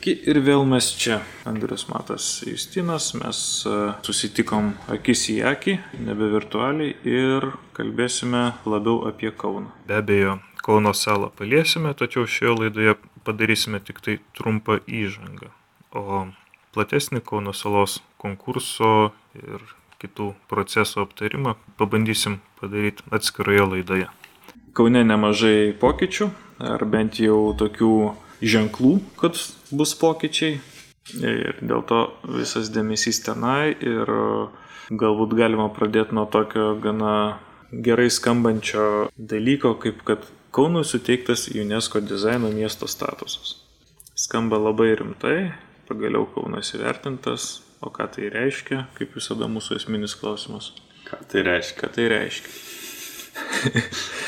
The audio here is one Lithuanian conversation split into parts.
Sveiki ir vėl mes čia. Andrius Matas Justinas, mes e, susitikom akis į akį, nebe virtualiai ir kalbėsime labiau apie Kauną. Be abejo, Kauno salą paliesime, tačiau šioje laidoje padarysime tik tai trumpą įžangą. O platesnį Kauno salos konkurso ir kitų procesų aptarimą pabandysim padaryti atskiroje laidoje. Kaune nemažai pokyčių, ar bent jau tokių ženklų, kad bus pokyčiai. Ir dėl to visas dėmesys tenai ir galbūt galima pradėti nuo tokio gana gerai skambančio dalyko, kaip kad Kaunui suteiktas UNESCO dizaino miesto statusas. Skamba labai rimtai, pagaliau Kaunas įvertintas, o ką tai reiškia, kaip visada mūsų esminis klausimas. Ką tai reiškia? Ką tai reiškia?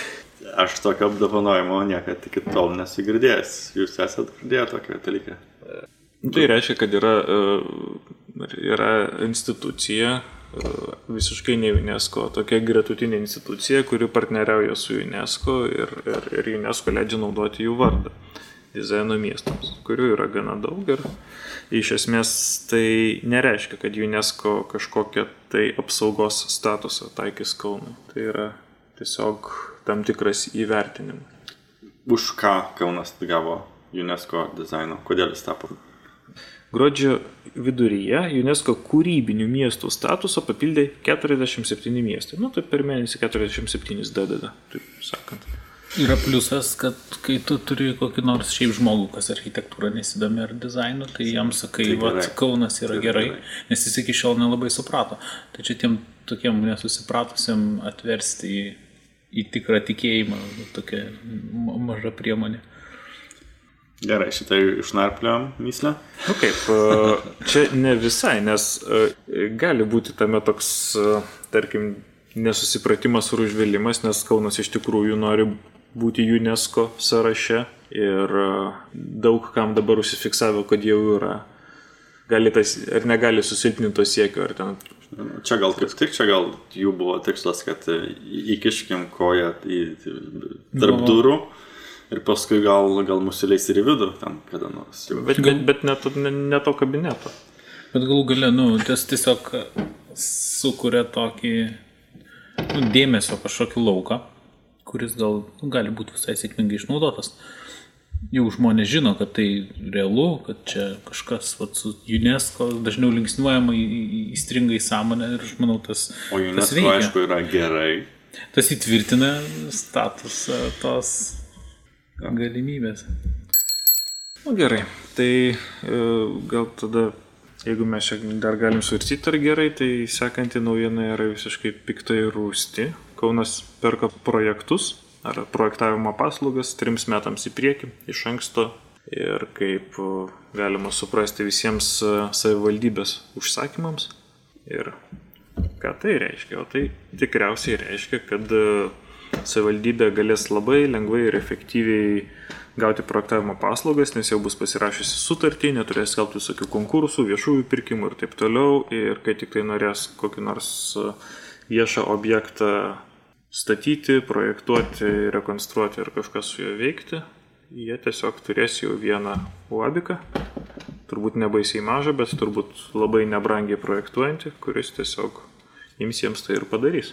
Aš tokio apdovanojimo niekada iki tol nesu girdėjęs. Jūs esate girdėję tokio dalyką? Tai reiškia, kad yra, e, yra institucija, e, visiškai ne UNESCO, tokia gretutinė institucija, kuri partneriauja su UNESCO ir, ir, ir UNESCO leidžia naudoti jų vardą dizaino miestams, kurių yra gana daug ir iš esmės tai nereiškia, kad UNESCO kažkokią tai apsaugos statusą taikys Kaunui. Tai yra tiesiog tam tikras įvertinimas. Už ką Kaunas gavo UNESCO dizaino? Kodėl jis tapo? Gruodžio viduryje UNESCO kūrybinių miestų statusą papildė 47 miestai. Nu, tai per mėnesį 47 dadada, taip sakant. Yra pliusas, kad kai tu turi kokį nors šiaip žmogų, kas architektūra nesidomi ar dizainu, tai jam sakai, tai va, Kaunas yra tai gerai, gerai, nes jis iki šiol nelabai suprato. Tai čia tiem tokiem nesusipratusiam atversti į į tikrą tikėjimą, tokia maža priemonė. Gerai, šitą išnarpliom myslę. Nu kaip, e, čia ne visai, nes e, gali būti tame toks, e, tarkim, nesusipratimas ir užvėlimas, nes Kaunas iš tikrųjų nori būti UNESCO sąraše ir daug kam dabar užsifiksavo, kad jau yra. Gali tas, ar negali susilpninti to siekio, ar ten Čia gal kaip tik, čia gal jų buvo tikslas, kad e, įkiškim koją į tarp durų ir paskui gal, gal mus įleis ir į vidų ten kada nors. Bet, bet, bet ne, to, ne, ne to kabineto. Bet galų gale, nu, tas tiesiog sukuria tokį nu, dėmesio kažkokį lauką, kuris gal nu, gali būti visai sėkmingai išnaudotas. Uh, jau žmonės žino, kad tai realu, kad čia kažkas vat, su UNESCO dažniau linksniuojama įstringa į sąmonę ir aš manau tas. O UNESCO tas veikia. aišku yra gerai. Tas įtvirtina statusą tos galimybės. Na nu, gerai, tai e, gal tada, jeigu mes čia dar galim svarstyti ar gerai, tai sekanti naujiena yra visiškai piktai rūsti. Kaunas perka projektus ar projektavimo paslaugas trims metams į priekį iš anksto ir kaip e, galima suprasti visiems e, savivaldybės užsakymams. Ir ką tai reiškia? O tai tikriausiai reiškia, kad e, savivaldybė galės labai lengvai ir efektyviai gauti projektavimo paslaugas, nes jau bus pasirašysi sutartį, neturės skelbti visokių konkursų, viešųjų pirkimų ir taip toliau. Ir kai tik tai norės kokį nors viešą objektą statyti, projektuoti, rekonstruoti ir kažkas su juo veikti, jie tiesiog turės jau vieną uabiką, turbūt nebaisiai mažą, bet turbūt labai nebrangiai projektuojantį, kuris tiesiog jiems jiems tai ir padarys.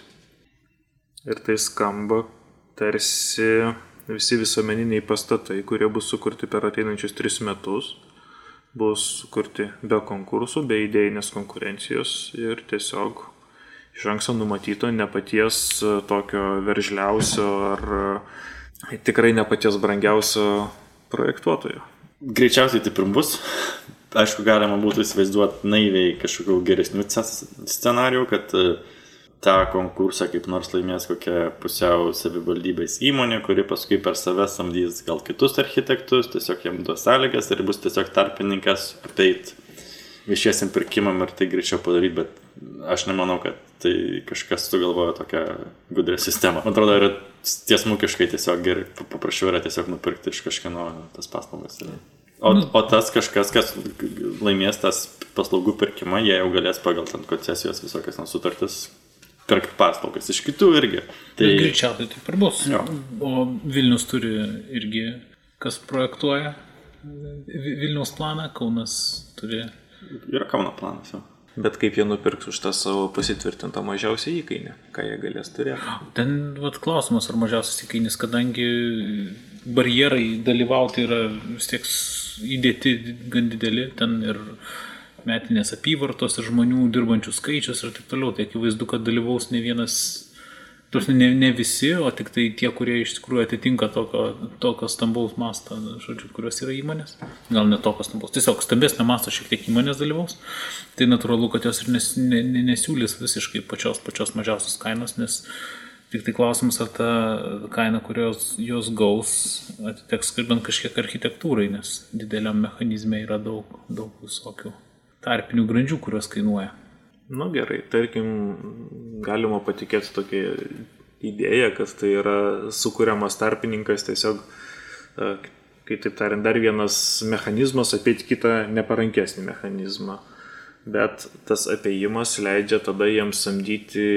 Ir tai skamba tarsi visi visuomeniniai pastatai, kurie bus sukurti per ateinančius tris metus, bus sukurti be konkursų, be idėjinės konkurencijos ir tiesiog iš anksto numatyto, ne paties e, tokio veržliausio ar e, tikrai ne paties brangiausio projektuotojo. Greičiausiai taip ir bus. Aišku, galima būtų įsivaizduoti naiviai kažkokių geresnių scenarių, kad e, tą konkursą kaip nors laimės kokia pusiau savivaldybės įmonė, kuri paskui per save samdys gal kitus architektus, tiesiog jam duos sąlygas ir bus tiesiog tarpininkas apeit viešiesiam pirkimam ir tai greičiau padaryti, bet aš nemanau, kad tai kažkas sugalvojo tokią gudrę sistemą. Man atrodo, yra tiesmukiškai tiesiog gerai, paprašiau yra tiesiog nupirkti iš kažkieno tas paslaugas. O, nu. o tas kažkas, kas laimės tas paslaugų pirkimą, jie jau galės pagal ten koncesijos visokias sutartis pirkti paslaugas iš kitų irgi. Tai greičiausiai taip ir bus. Jo. O Vilnius turi irgi, kas projektuoja Vi- Vilniaus planą, Kaunas turi. Yra Kauno planas jau. Bet kaip jie nupirks už tą savo pasitvirtintą mažiausią įkainį, ką jie galės turėti. Ten vat, klausimas, ar mažiausias įkainis, kadangi barjerai dalyvauti yra vis tiek įdėti gan dideli, ten ir metinės apyvartos, ir žmonių dirbančių skaičius ir taip toliau. Tai akivaizdu, kad dalyvaus ne vienas, tuos ne, ne visi, o tik tai tie, kurie iš tikrųjų atitinka tokio, tokio stambaus masto, žodžiu, kurios yra įmonės. Gal ne tokio stambaus, tiesiog stambesnio masto šiek tiek įmonės dalyvaus. Tai natūralu, kad jos ir nes, ne, ne, nesiūlys visiškai pačios, pačios mažiausios kainos, nes Tik tai klausimas, ar ta kaina, kurios jos gaus, atiteks bent kažkiek architektūrai, nes dideliam mechanizme yra daug, daug visokių tarpinių grandžių, kurios kainuoja. Nu gerai, tarkim, galima patikėti tokia idėja, kad tai yra sukūriamas tarpininkas tiesiog, e, kaip taip tariant, dar vienas mechanizmas apeiti kitą neparankesnį mechanizmą. Bet tas apėjimas leidžia tada jiems samdyti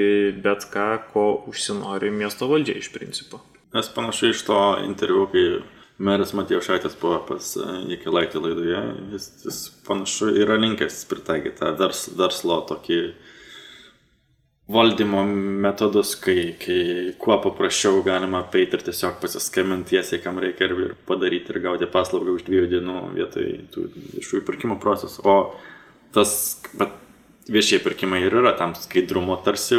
bet ką, ko užsinori miesto valdžia iš principo. Nes panašu iš to interviu, kai meras Matėjo Šaitis buvo pas Jekilaitį laidoje, jis, jis panašu yra linkęs pritaikyti tą vers, verslo tokį valdymo metodus, kai, kai kuo paprasčiau galima apeiti ir tiesiog pasiskambinti tiesiai, kam reikia ir, padaryti ir gauti paslaugą už dviejų dienų vietoj tų viešųjų pirkimo procesų. O tas viešieji pirkimai ir yra tam skaidrumo tarsi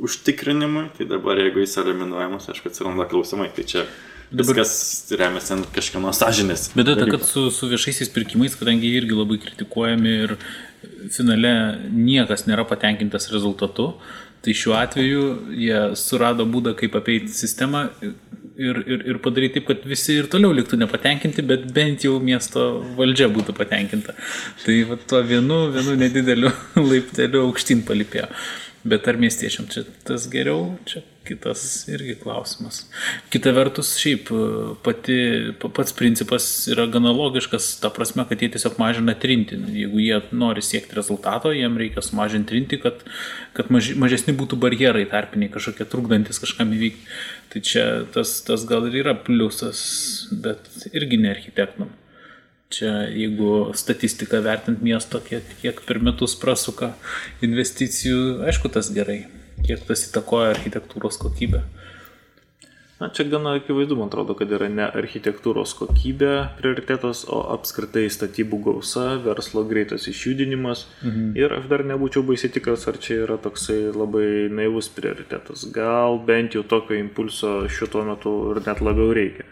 užtikrinimui, tai dabar jeigu jis eliminuojamas, aišku, atsiranda klausimai, tai čia Dabar- viskas remiasi ant kažkieno sąžinės. Bėda ta, kad su, su viešaisiais pirkimais, kadangi jie irgi labai kritikuojami ir finale niekas nėra patenkintas rezultatu, tai šiuo atveju jie surado būdą, kaip apeiti sistemą ir, ir, ir padaryti taip, kad visi ir toliau liktų nepatenkinti, bet bent jau miesto valdžia būtų patenkinta. Tai va, tuo vienu, vienu nedideliu laipteliu aukštyn palipėjo. Bet ar miestiečiam čia tas geriau, čia kitas irgi klausimas. Kita vertus, šiaip pati, pa- pats principas yra gana logiškas, ta prasme, kad jie tiesiog mažina trinti. Jeigu jie nori siekti rezultato, jiem reikia sumažinti trinti, kad, kad maž, mažesni būtų barjerai tarpiniai, kažkokie trukdantis kažkam įvykti. Tai čia tas, tas gal ir yra pliusas, bet irgi ne architektam. Čia jeigu statistiką vertint miesto, kiek, kiek per metus prasuka investicijų, aišku, tas gerai. Kiek tas įtakoja architektūros kokybę. Na, čia gana akivaizdu, man atrodo, kad yra ne architektūros kokybė prioritetas, o apskritai statybų gausa, verslo greitas išjudinimas. Mhm. Ir aš dar nebūčiau baisiai tikras, ar čia yra toksai labai naivus prioritetas. Gal bent jau tokio impulso šiuo tuo metu ir net labiau reikia.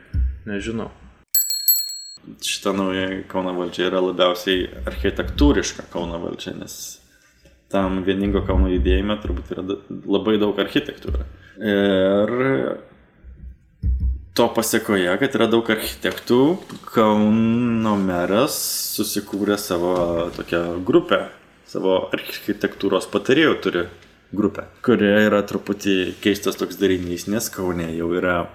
Nežinau. šita nauja Kauno valdžia yra labiausiai architektūriška Kauno valdžia, nes tam vieningo Kauno judėjime turbūt yra labai daug architektų. Ir to pasiekoje, kad yra daug architektų, Kauno meras susikūrė savo tokią grupę, savo architektūros patarėjų turi grupę, kurioje yra truputį keistas toks darinys, nes Kaune jau yra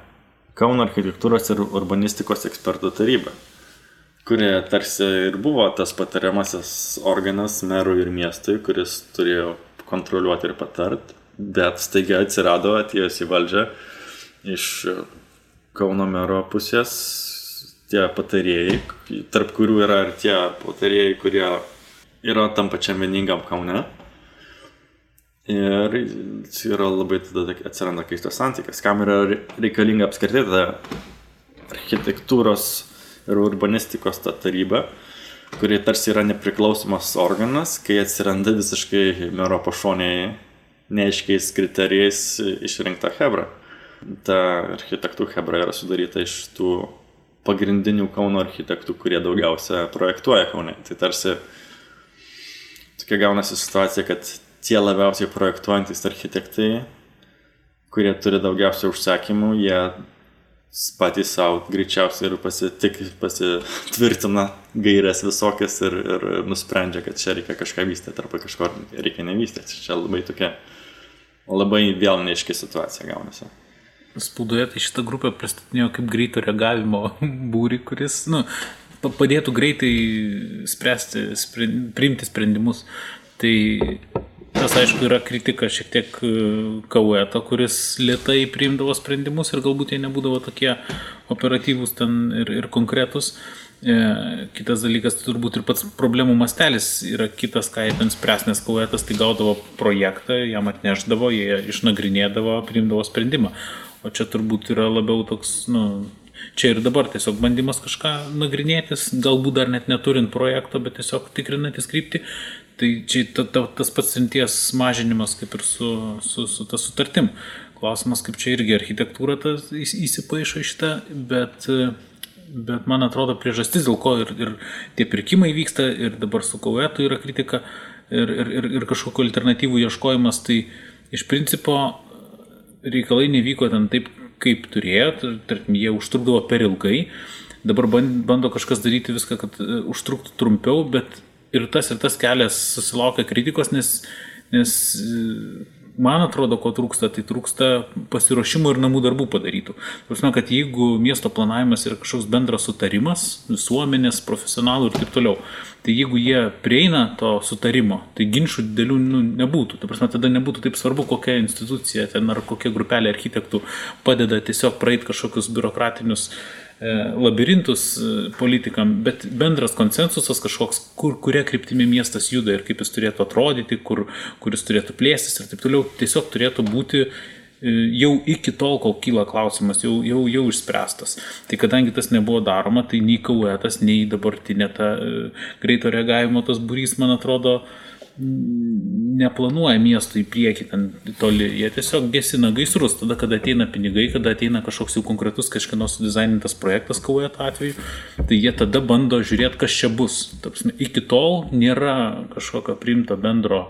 Kauno architektūros ir urbanistikos ekspertų taryba kurie tarsi ir buvo tas patariamasis organas merui ir miestui, kuris turėjo kontroliuoti ir patart, bet staiga atsirado atėjus į valdžią iš Kauno mero pusės tie patarėjai, tarp kurių yra ir tie patarėjai, kurie yra tam pačiam vieningam Kaune. Ir yra labai tada atsiranda keistas santykis, kam yra reikalinga apskritai ta architektūros ir urbanistikos ta taryba, kuri tarsi yra nepriklausomas organas, kai atsiranda visiškai mero pašonėje neaiškiais kriterijais išrinkta Hebra. Ta architektų Hebra yra sudaryta iš tų pagrindinių Kauno architektų, kurie daugiausia projektuoja Kaune. Tai tarsi tokia gaunasi situacija, kad tie labiausiai projektuojantis architektai, kurie turi daugiausia užsakymų, jie patys savo greičiausiai ir pasitik, pasitvirtina gairias visokias ir, ir nusprendžia, kad čia reikia kažką vystyti arba kažko reikia nevystyti. Čia labai tokia, labai vėl neaiški situacija gaunasi. Spaudoje tai šitą grupę pristatinėjo kaip greito reagavimo būri, kuris nu, pa- padėtų greitai spręsti, priimti sprendimus. Tai tas aišku yra kritika šiek tiek e, Kaueto, kuris lietai priimdavo sprendimus ir galbūt jie nebūdavo tokie operatyvūs ten ir, ir konkretus. E, kitas dalykas, tai turbūt ir pats problemų mastelis yra kitas, ką jie ten spręs, nes kauetas tai gaudavo projektą, jam atneždavo, jie išnagrinėdavo, priimdavo sprendimą. O čia turbūt yra labiau toks, nu, čia ir dabar tiesiog bandymas kažką nagrinėtis, galbūt dar net neturint projekto, bet tiesiog tikrinantis kryptį. Tai čia ta, ta, tas pats rimties mažinimas kaip ir su, su, su ta sutartim. Klausimas, kaip čia irgi architektūra tas įsipaišo šitą, bet bet man atrodo priežastis, dėl ko ir, ir tie pirkimai vyksta, ir dabar su kauetu yra kritika, ir, ir, ir, ir kažkokiu alternatyvų ieškojimas, tai iš principo reikalai nevyko ten taip, kaip turėjo, tarkim, jie užtrukdavo per ilgai, dabar bando kažkas daryti viską, kad e, užtruktų trumpiau, bet ir tas ir tas kelias susilaukia kritikos, nes, nes man atrodo, ko trūksta, tai trūksta pasiruošimo ir namų darbų padarytų. Prasme, kad jeigu miesto planavimas yra kažkoks bendras sutarimas, visuomenės, profesionalų ir taip toliau, tai jeigu jie prieina to sutarimo, tai ginčių didelių nu, nebūtų. Tai prasme, tada nebūtų taip svarbu, kokia institucija ten ar kokia grupelė architektų padeda tiesiog praeiti kažkokius biurokratinius E, labirintus e, politikam, bet bendras konsensusas kažkoks, kur, kuria kryptimi miestas juda ir kaip jis turėtų atrodyti, kur, kur jis turėtų plėstis ir taip toliau, tiesiog turėtų būti e, jau iki tol, kol kyla klausimas, jau, jau, jau išspręstas. Tai kadangi tas nebuvo daroma, tai nei kauetas, nei dabartinė ta greito reagavimo tas būrys, man atrodo, uh, neplanuoja miestų į priekį ten toli, jie tiesiog gesina gaisrus, tada, kada ateina pinigai, kada ateina kažkoks jau konkretus kažkieno sudizainintas projektas kauoje atveju, tai jie tada bando žiūrėti, kas čia bus. Tapsime, iki tol nėra kažkokio priimto bendro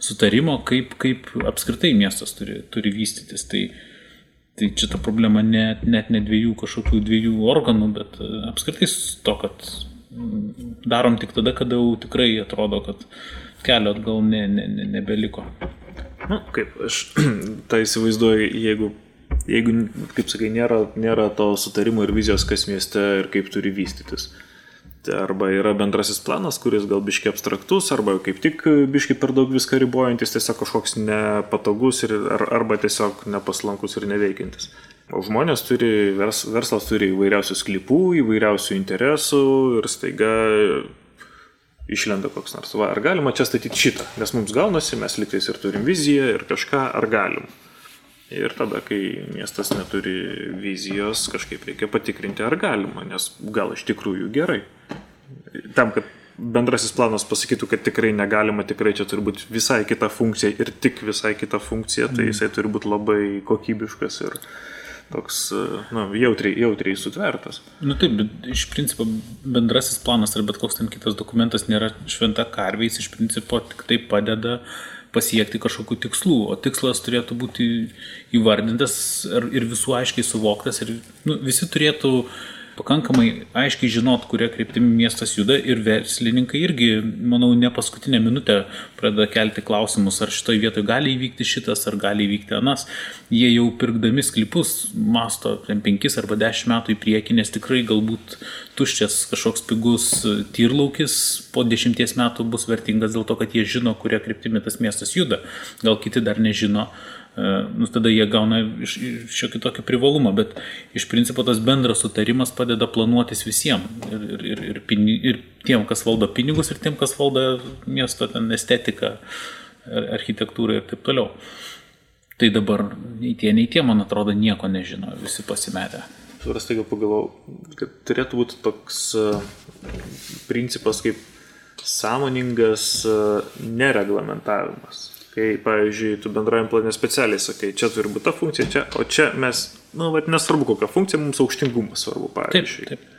sutarimo, kaip, kaip apskritai miestas turi, turi vystytis. Tai, tai čia ta problema net, net ne dviejų kažkokių dviejų organų, bet apskritai to, kad darom tik tada, kada jau tikrai atrodo, kad kelio atgal ne, ne, ne, nebeliko. Na, nu, kaip aš tą įsivaizduoju, jeigu, jeigu, kaip sakai, nėra, nėra to sutarimo ir vizijos, kas mieste ir kaip turi vystytis. Tai arba yra bendrasis planas, kuris gal biški abstraktus, arba kaip tik biški per daug viską ribojantis, tiesiog kažkoks nepatogus ir, ar, arba tiesiog nepaslankus ir neveikiantis. O žmonės turi, vers, verslas turi įvairiausių sklypų, įvairiausių interesų ir staiga išlenda koks nors. Va, ar galima čia statyti šitą? Nes mums gaunasi, mes liktais ir turim viziją ir kažką, ar galim. Ir tada, kai miestas neturi vizijos, kažkaip reikia patikrinti, ar galima, nes gal iš tikrųjų gerai. Tam, kad bendrasis planas pasakytų, kad tikrai negalima, tikrai čia turi būti visai kita funkcija ir tik visai kita funkcija, tai mm. jisai turi būti labai kokybiškas ir, toks, na, jautriai, jautriai sutvertas. Nu, taip, bet iš principo bendrasis planas ar bet koks ten kitas dokumentas nėra šventa karvė, jis iš principo tik tai padeda pasiekti kažkokių tikslų, o tikslas turėtų būti įvardintas ir visų aiškiai suvoktas ir nu, visi turėtų uh, pakankamai aiškiai žinot, kuria kryptimi miestas juda ir verslininkai irgi, manau, ne paskutinę minutę pradeda kelti klausimus, ar šitoje vietoje gali įvykti šitas, ar gali įvykti anas. Jie jau pirkdami sklypus masto 5 arba 10 metų į priekį, nes tikrai galbūt tuščias kažkoks pigus tyrlaukis po 10 metų bus vertingas dėl to, kad jie žino, kuria kryptimi tas miestas juda. Gal kiti dar nežino nu, tada jie gauna šiokį tokį privalumą, bet iš principo tas bendras sutarimas padeda planuotis visiems. Ir, ir, ir, ir, pini, ir tiem, kas valdo pinigus, ir tiem, kas valdo miesto ten estetiką, architektūrą ir taip toliau. Tai dabar nei tie, nei tie, man atrodo, nieko nežino, visi pasimetę. Suras taiga pagalvojau, kad turėtų būti toks uh, principas kaip sąmoningas uh, nereglamentavimas kai, pavyzdžiui, tu bendrajam planė specialiai sakai, čia turi būti ta funkcija, čia, o čia mes, na, nu, va, nesvarbu kokia funkcija, mums aukštingumas svarbu, pavyzdžiui. Taip, taip.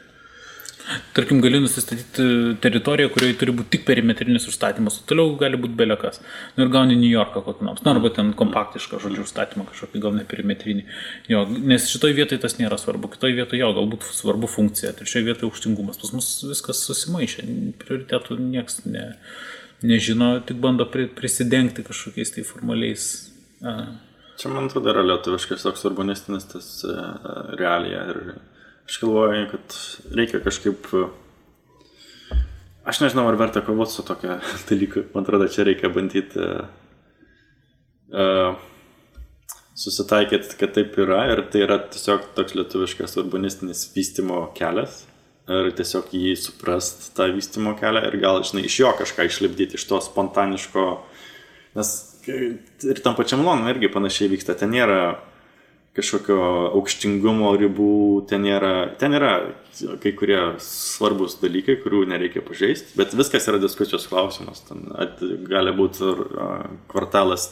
Tarkim, gali nusistatyti teritoriją, kurioje turi būti tik perimetrinis užstatymas, o toliau gali būti belekas. Nu, ir gauni New Yorką kokį nors, nu, arba ten kompaktišką, žodžiu, užstatymą kažkokį, gal ne perimetrinį. Jo, nes šitoje vietoje tas nėra svarbu, kitoje vietoje jo, galbūt svarbu funkcija, trečioje vietoje aukštingumas. Pas mus viskas susimaišė, prioritetų niekas ne nežino, tik bando prisidengti kažkokiais tai formaliais. A. Čia man atrodo yra lietuviškas toks urbanistinis tas realija ir aš galvoju, kad reikia kažkaip, aš nežinau, ar verta kovoti su tokia dalyku, man atrodo, čia reikia bandyti uh, susitaikyti, kad taip yra ir tai yra tiesiog toks lietuviškas urbanistinis vystimo kelias. Ir tiesiog jį suprast tą vystimo kelią ir gal, žinai, iš jo kažką išlipdyti, iš to spontaniško, nes ir tam pačiam Londonui irgi panašiai vyksta, ten nėra kažkokio aukštingumo ribų, ten yra, ten yra kai kurie svarbus dalykai, kurių nereikia pažeisti, bet viskas yra diskusijos klausimas. Ten at, gali būti kvartalas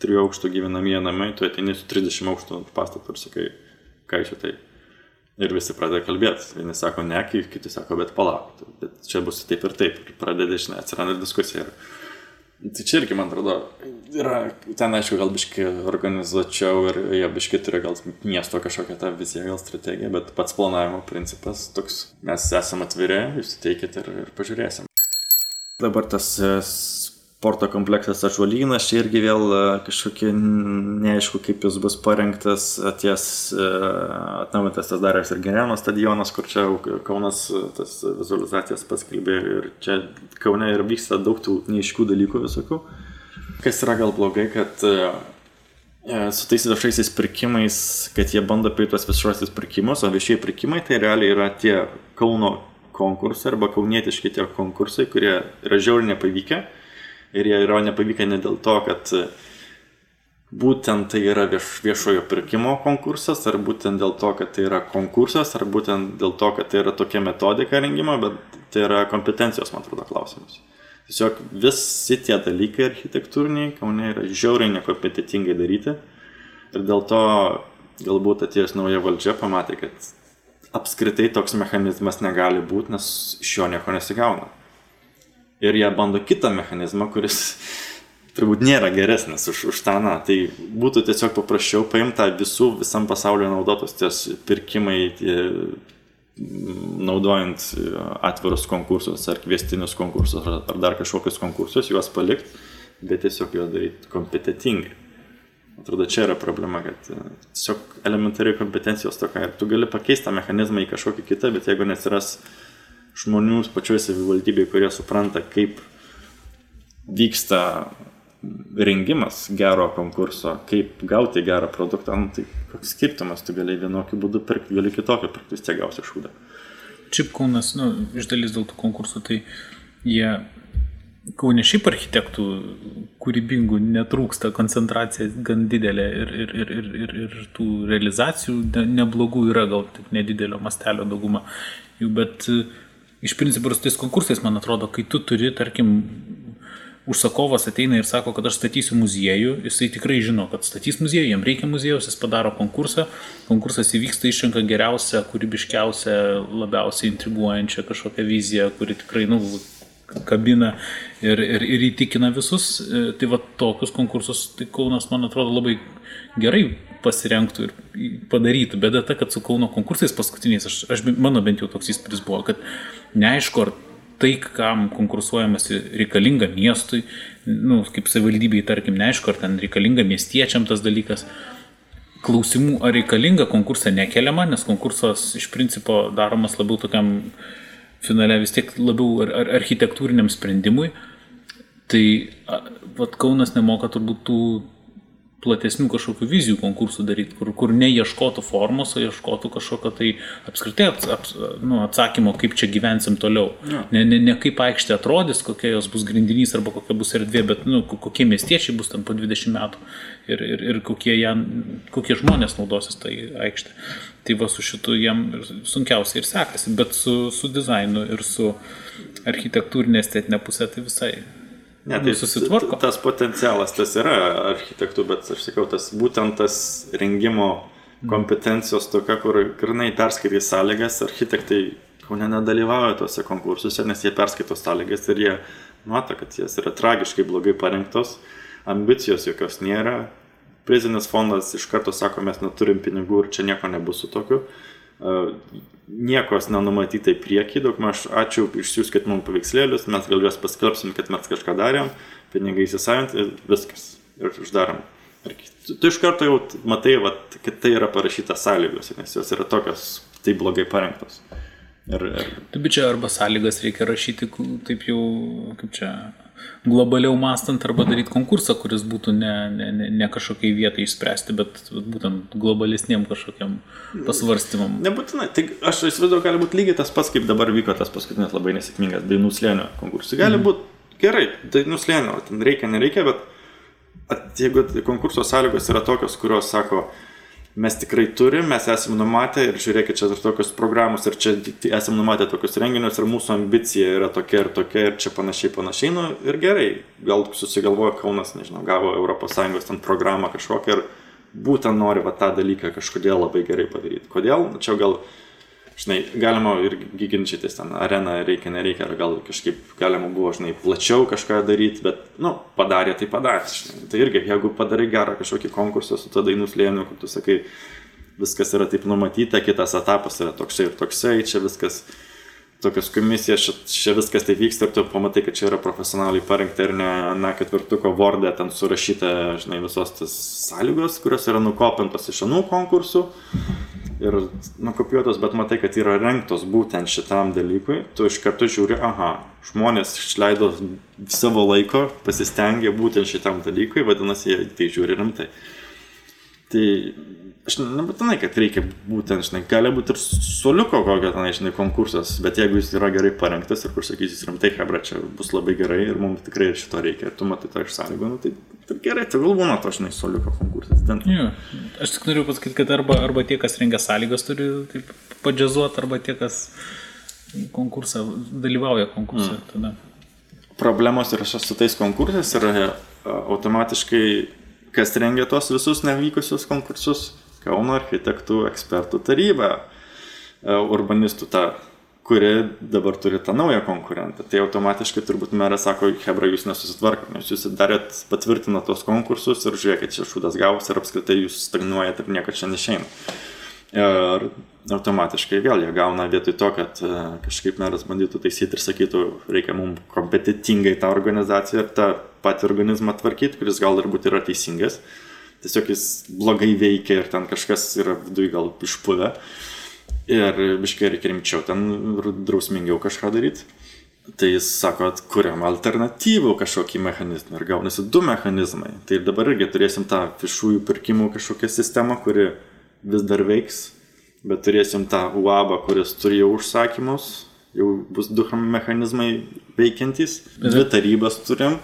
trijų aukštų gyvenamieji namai, tu ateini su 30 aukštų pastatu ir sakai, ką iš tai. Ir visi pradeda kalbėti. Vieni sako ne, kiti sako, bet palauk. Bet čia bus taip ir taip. Ir pradeda, žinai, atsiranda diskusija. Ir Tai čia irgi, man atrodo, yra, ten aišku, gal biški organizuočiau ir jie biški turi gal miesto kažkokią tą viziją, gal strategiją, bet pats planavimo principas toks, mes esame atviri, jūs teikit ir, ir pažiūrėsim. Dabar tas sporto kompleksas Ažuolynas, čia irgi vėl e, kažkokie neaišku, kaip jis bus parengtas, ties e, atnaujintas tas daręs ir Gerėno stadionas, kur čia Kaunas e, tas vizualizacijas paskelbė ir čia Kaune ir vyksta daug tų neaiškių dalykų visokių. Kas yra gal blogai, kad su tais viešaisiais pirkimais, kad jie bando apie tuos viešuosius pirkimus, o viešieji pirkimai tai realiai yra tie Kauno konkursai arba kaunietiški tie konkursai, kurie yra žiauriai nepavykę ir jie yra nepavykę ne dėl to, kad e, būtent tai yra vieš, viešojo pirkimo konkursas, ar būtent dėl to, kad tai yra konkursas, ar būtent dėl to, kad tai yra tokia metodika rengimo, bet tai yra kompetencijos, man atrodo, klausimas. Tiesiog visi tie dalykai architektūriniai, kaunai yra žiauriai nekompetitingai daryti ir dėl to galbūt atėjus nauja valdžia pamatė, kad apskritai toks mechanizmas negali būti, nes iš jo nieko nesigauna ir jie bando kitą mechanizmą, kuris turbūt nėra geresnis už, už tą, na, tai būtų tiesiog paprasčiau paimta visų visam pasaulyje naudotos ties pirkimai, tie, naudojant atvirus konkursus ar kviestinius konkursus ar, ar dar kažkokius konkursus, juos palikti, bet tiesiog juos daryti kompetitingai. Atrodo, čia yra problema, kad e, tiesiog elementariai kompetencijos tokia ir tu gali pakeisti tą mechanizmą į kažkokį kitą, bet jeigu nesiras uh, žmonių pačioje savivaldybėje, kurie supranta, kaip vyksta rengimas gero konkurso, kaip gauti gerą produktą, nu, tai koks skirtumas, tu gali vienokiu būdu pirkti, gali kitokį pirkti, vis tiek gausi šūdą. Šiaip Kaunas, nu, iš dalis dėl tų konkursų, tai jie Kaunė šiaip architektų kūrybingų netrūksta, koncentracija gan didelė ir, ir, ir, ir, ir, ir tų realizacijų ne, neblogų yra, gal tik nedidelio mastelio dauguma jų, bet uh, iš principo ir su tais konkursais, man atrodo, kai tu turi, tarkim, užsakovas ateina ir sako, kad aš statysiu muziejų, jisai tikrai žino, kad statys muziejų, jam reikia muziejus, jis padaro konkursą, konkursas įvyksta, išrenka geriausią, kūrybiškiausią, labiausiai intriguojančią kažkokią viziją, kuri tikrai, nu, kabina ir, ir, ir įtikina visus. Tai va tokius konkursus, tai Kaunas, man atrodo, labai gerai pasirengtų ir padarytų. Bėda ta, kad su Kauno konkursais paskutiniais, aš, aš, mano bent jau toks įspūdis buvo, kad neaišku, ar tai, kam konkursuojamas reikalinga miestui, nu, kaip savivaldybei, tarkim, neaišku, ar ten reikalinga miestiečiam tas dalykas. Klausimų, ar reikalinga konkursą nekeliama, nes konkursas iš principo daromas labiau tokiam finale vis tiek labiau ar, ar architektūriniam sprendimui. Tai vat Kaunas nemoka turbūt tų platesnių kažkokių vizijų konkursų daryti, kur, kur neieškotų formos, o ieškotų kažkokio tai apskritai ats, ats, nu, atsakymo, kaip čia gyvensim toliau. Ja. Ne, ne, ne kaip aikštė atrodys, kokia jos bus grindinys arba kokia bus erdvė, bet nu, kokie miestiečiai bus ten po 20 metų ir, ir, ir kokie, ją, kokie žmonės naudosis tai aikštė. Tai va su šitu jam sunkiausiai ir sekasi, bet su, su dizainu ir su architektūrinė estetinė pusė tai visai Ne, tai susitvarko. Tas potencialas tas yra architektų, bet aš sakau, tas būtent tas rengimo kompetencijos tokia, kur grinai perskaitys sąlygas, architektai kaune nedalyvauja tuose konkursuose, nes jie perskaito sąlygas ir jie mato, kad jas yra tragiškai blogai parengtos, ambicijos jokios nėra, prizinis fondas iš karto sako, mes neturim pinigų ir čia nieko nebus su tokiu niekos nenumatyta į priekį, daug maž ačiū, išsiųskit mums paveikslėlius, mes gal juos paskelbsim, kad mes kažką darėm, pinigai įsisavinti ir viskas. Ir uždarom. Ir tu, tu iš karto jau matai, vat, kad tai yra parašyta sąlygose, nes jos yra tokios taip blogai parengtos. Ir, ir Taip, bet čia arba sąlygas reikia rašyti, taip jau, kaip čia, globaliau mastant, arba daryti konkursą, kuris būtų ne, ne, ne, ne kažkokiai vietai išspręsti, bet būtent globalesniem kažkokiam pasvarstymam. Nebūtinai. Tai aš įsivaizduoju, gali būti lygiai tas pats, kaip dabar vyko tas paskutinis labai nesėkmingas dainų slėnio konkursas. Gali Mhm. būti gerai, dainų slėnio, ten reikia, nereikia, bet at, jeigu konkurso sąlygos yra tokios, kurios sako, mes tikrai turim, mes esame numatę ir žiūrėkit, čia ir tokios programos, ir čia esame numatę tokius renginius, ir mūsų ambicija yra tokia ir tokia, ir čia panašiai, panašiai, nu ir gerai, gal susigalvoja Kaunas, nežinau, gavo ES ten programą kažkokią ir būtent nori va tą dalyką kažkodėl labai gerai padaryti. Kodėl? Čia gal, žinai, galima ir ginčytis ten, areną reikia, nereikia, ar gal kažkaip galima buvo, žinai, plačiau kažką daryti, bet, nu, padarė, tai padarė. Žinai. Tai irgi, jeigu padarai gerą kažkokį konkursą su tada dainų slėniu, kur tu sakai, viskas yra taip numatyta, kitas etapas yra toksai ir toksai, čia viskas, tokios komisijos, čia, čia viskas taip vyksta ir tu pamatai, kad čia yra profesionaliai parengta ir ne, na, ketvirtuko vordė ten surašyta, žinai, visos tas sąlygos, kurios yra nukopintos iš anų konkursų ir nukopijuotos, bet matai, kad yra renktos būtent šitam dalykui, tu iš karto žiūri, aha, žmonės išleido savo laiko, pasistengė būtent šitam dalykui, vadinasi, jie tai žiūri rimtai. Tai aš nebūtinai, kad reikia būtent, žinai, gali būti ir soliuko kokio ten, žinai, konkursas, bet jeigu jis yra gerai parengtas ir kur sakysis rimtai, hebra, čia bus labai gerai ir mums tikrai šito reikia, ir tu matai tą iš sąlygų, nu, tai, tai gerai, tai gal būna to, žinai, soliuko konkursas. Ten, Jo, aš tik noriu pasakyti, kad arba, arba tie, kas rengia sąlygas, turi taip padžiazuoti, arba tie, kas konkursą dalyvauja konkursą. Mm. Tada. problemos yra su tais konkursais ir e, automatiškai, kas rengia tos visus nevykusius konkursus, Kauno architektų ekspertų taryba, e, urbanistų ta, kuri dabar turi tą naują konkurentą. Tai automatiškai turbūt meras sako, Hebra, jūs nesusitvarkote, nes jūs darėt, patvirtinat tos konkursus ir žiūrėkit, čia šūdas gavus ir apskritai jūs stagnuojat ir nieko čia nešeina. Ir automatiškai vėl jie gauna vietoj to, kad e, kažkaip meras bandytų taisyti ir sakytų, reikia mums kompetitingai tą organizaciją ir tą patį organizmą tvarkyti, kuris gal ir būtų yra teisingas. Tiesiog jis blogai veikia ir ten kažkas yra viduje gal išpuvę. Ir biškai reikia rimčiau ten drausmingiau kažką daryti. Tai jis sako, kuriam alternatyvų kažkokį mechanizmą ir gaunasi du mechanizmai. Tai dabar irgi turėsim tą viešųjų pirkimų kažkokią sistemą, kuri vis dar veiks, bet turėsim tą UAB, kuris turi jau užsakymus, jau bus du mechanizmai veikiantys, dvi tarybas turim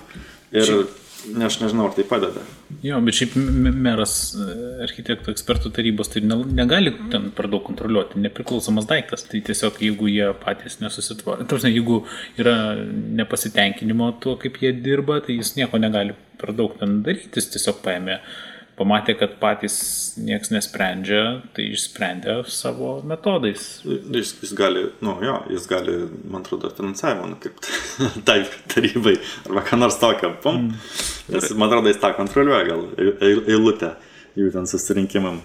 ir ne, aš nežinau, ar tai padeda. Jo, bet šiaip meras e, architektų ekspertų tarybos tai ne- negali ten per daug kontroliuoti, nepriklausomas daiktas. Tai tiesiog jeigu jie patys nesusitvarko, tarsi jeigu yra nepasitenkinimo tuo, kaip jie dirba, tai jis nieko negali per daug ten daryti, jis tiesiog paėmė, pamatė, kad patys nieks nesprendžia, tai išsprendė savo metodais. Jis, jis gali, nu jo, jis gali, man atrodo, finansavimą nukirpti tai tarybai arba ką nors tokio. Pum. Mm. Nes, man atrodo, jis tą kontroliuoja gal eil- eil- eilutę jų ten susirinkimam,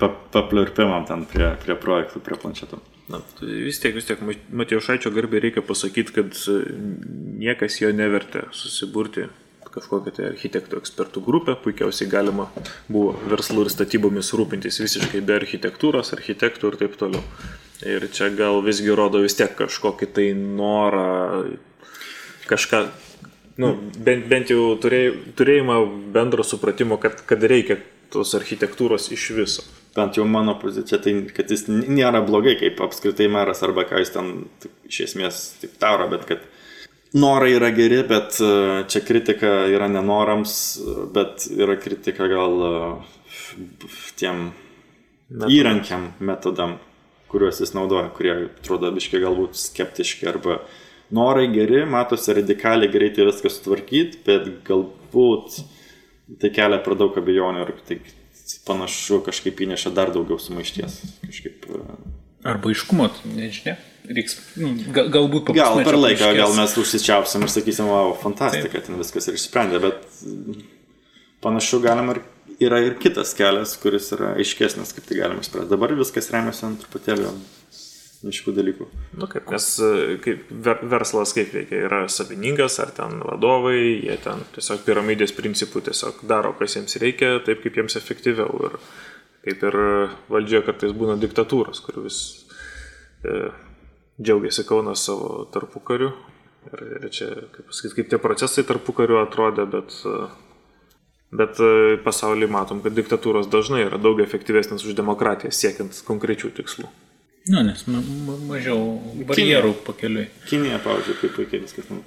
pa- papliurpimam ten prie, prie projektų, prie planšetų. Na, tai vis tiek, vis tiek, Matijošaičio garbė reikia pasakyti, kad niekas jo nevertė susiburti kažkokią tai architektų ekspertų grupę, puikiausiai galima buvo verslu ir statybomis rūpintis visiškai be architektūros, architektų ir taip toliau. Ir čia gal visgi rodo vis tiek kažkokį tai norą kažką, nu, bent, bent jau turėj, turėjimą bendro supratimo, kad, kad reikia tos architektūros iš viso. Bent jau mano pozicija, tai kad jis nėra blogai kaip apskritai meras arba ką jis ten taip, iš esmės taip daro, bet kad norai yra geri, bet e, čia kritika yra nenorams, bet yra kritika gal e, tiem įrankiam, metodam, kuriuos jis naudoja, kurie atrodo biškai galbūt skeptiški arba norai geri, matosi radikaliai greitai viską sutvarkyti, bet galbūt tai kelia per daug abejonių ir tai panašu kažkaip įneša dar daugiau sumaišties. Kažkaip, e, Arba iškumo, nežinia. Reiks, nu, gal, galbūt po gal per laiką, gal paaiškės. mes užsičiaupsim ir sakysim, wow, fantastika, ten viskas ir išsprendė, bet panašu galima ir yra ir kitas kelias, kuris yra aiškesnis, kaip tai galima išspręsti. Dabar viskas remiasi ant truputėlio miškų dalykų. Nu, kaip, nes e, kaip ver, verslas kaip veikia, yra savininkas ar ten vadovai, jie ten tiesiog piramidės principų tiesiog daro, kas jiems reikia, taip kaip jiems efektyviau. Ir kaip ir valdžia kartais būna diktatūros, kur vis e, džiaugiasi Kaunas savo tarpukariu. Ir, ir čia, kaip pasakyti, kaip tie procesai tarpukariu atrodė, bet, bet pasaulyje matom, kad diktatūros dažnai yra daug efektyvesnės už demokratiją siekiant konkrečių tikslų. Na, nu, nes ma ma mažiau barjerų pakeliui. Kinija, pavyzdžiui, kaip puikiai viskas ten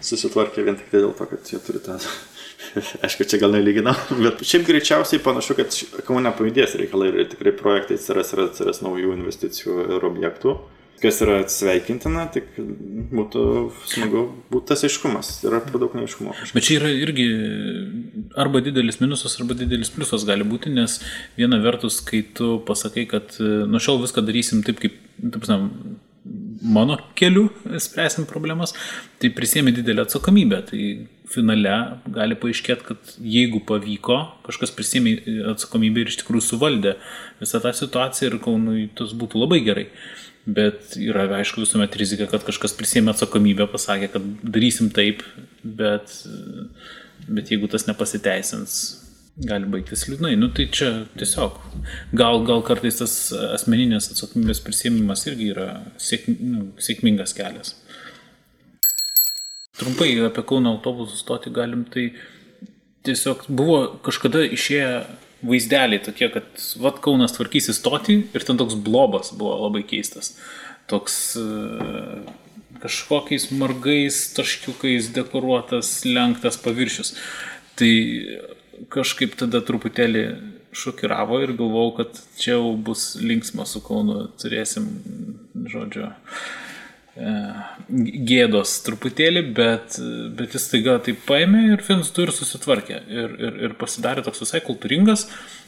susitvarkė vien tik tai dėl to, kad jie turi tą Aišku, čia gal nelyginam, bet šiaip greičiausiai panašu, kad Kaune pajudės reikalai ir tikrai projektai atsiras ir atsiras naujų investicijų ir objektų. Kas yra sveikintina, tik būtų smagu būtų tas aiškumas, yra per daug neaiškumo. Bet čia yra irgi arba didelis minusas, arba didelis pliusas gali būti, nes viena vertus, kai tu pasakai, kad nuo šiol viską darysim taip, kaip, taip, mano keliu spręsim problemas, tai prisėmė didelę atsakomybę. Tai finale gali paaiškėti, kad jeigu pavyko, kažkas prisėmė atsakomybę ir iš tikrųjų suvaldė visą tą situaciją ir kaunui tas būtų labai gerai. Bet yra, aišku, visuomet rizika, kad kažkas prisėmė atsakomybę, pasakė, kad darysim taip, bet, bet jeigu tas nepasiteisins, gali baigtis liūdnai. Nu tai čia tiesiog, gal, gal kartais tas asmeninės atsakomybės prisėmimas irgi yra sėk, nu, sėkmingas kelias. Trumpai apie Kauno autobusų stotį galim, tai tiesiog buvo kažkada išėję vaizdeliai tokie, kad vat Kaunas tvarkysi stotį ir ten toks blobas buvo labai keistas. Toks kažkokiais margais taškiukais dekoruotas, lenktas paviršius. Tai kažkaip tada truputėlį šokiravo ir galvojau, kad čia jau bus linksma su Kaunu, turėsim, žodžiu, gėdos truputėlį, bet, bet jis taiga taip paėmė ir Finstu ir susitvarkė. Ir, ir, ir pasidarė toks visai kultūringas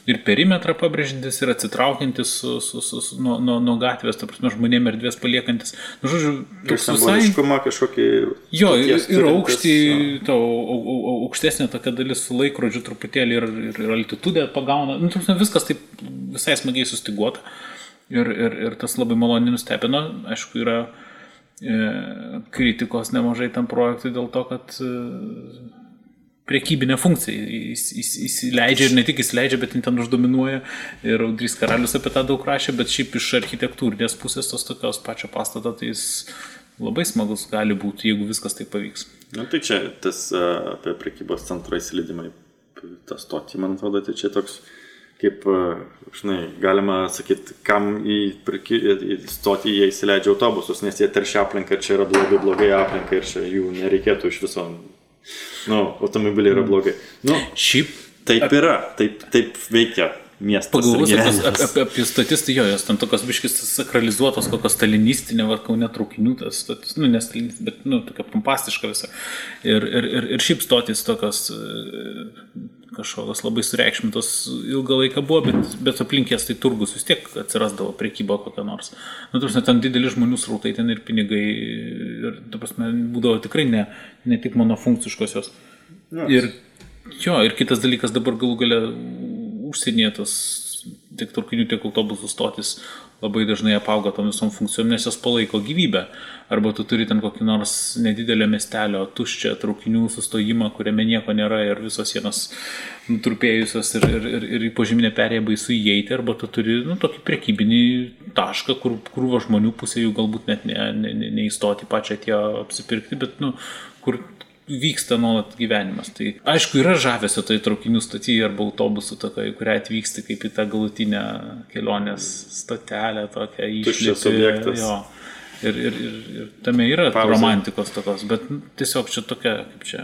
ir perimetrą pabrėžintis ir atsitraukiantis su, su, su, su, nuo, nuo, nuo gatvės, ta prasme, žmonėm erdvės paliekantis. Nu, žodžiu, toks visai... kažkokį... Jo, ir, ir aukštį, to aukštesnė tokia dalis su laikrodžiu truputėlį ir, ir, ir altitudė pagauna. Nu, prasme, viskas taip visai smagiai sustiguota. Ir, ir, ir tas labai maloniai nustebino. Aišku, yra E, kritikos nemažai tam projektui dėl to, kad e, priekybinė funkcija įsileidžia ir ne tik įsileidžia, bet ten uždominuoja. Ir Audrys Karalius apie tą daug rašė, bet šiaip iš architektūrinės pusės tos tokios pačio pastato, tai jis labai smagus gali būti, jeigu viskas taip pavyks. Na tai čia tas apie priekybos centro įsileidimą, tas stotį, man atrodo, tai čia toks kaip, e, žinai, galima sakyti, kam į, į stotį jie įsileidžia autobusus, nes jie teršia aplinką, čia yra blogai, blogai aplinka ir čia jų nereikėtų iš viso. Nu, automobiliai yra blogai. Nu, Šiaip. Taip yra, taip, taip veikia miestas. Pagalvos apie, apie, apie stotis, tai jo, jos ten tokios biškis sakralizuotos, kokios stalinistinė, ar kaunė traukinių, tas stotis, nu, nestalinistinė, bet, nu, tokia pompastiška visa. Ir, ir, ir, ir šiaip stotis tokios kažkokios labai sureikšmintos ilgą laiką buvo, bet, bet aplinkės tai turgus vis tiek atsirasdavo priekyba kokia nors. Nu, tarsi, ten dideli žmonių srautai, ten ir pinigai, ir, ta prasme, būdavo tikrai ne, ne tik monofunkciškos jos. Yes. Ir, jo, ir kitas dalykas dabar galų gale užsienietos tiek traukinių, tiek autobusų stotis labai dažnai apauga tom visom funkcijom, nes jos palaiko gyvybę. Arba tu turi ten kokį nors nedidelio miestelio tuščią traukinių sustojimą, kuriame nieko nėra ir visos sienos nutrupėjusios ir, ir, ir, ir į požeminę perėją baisu įeiti, arba tu turi nu, tokį prekybinį tašką, kur krūva žmonių pusė jų galbūt net neįstoti ne, ne, ne pačią tie apsipirkti, bet nu, kur vyksta nuolat gyvenimas. Tai aišku, yra žavesio tai traukinių stotyje arba autobusų tokia, į kurią atvyksti kaip į tą galutinę kelionės stotelę, tokią išlipti. Ir, ir, ir, ir tame yra Pauzė. romantikos tokios, bet tiesiog čia tokia, kaip čia.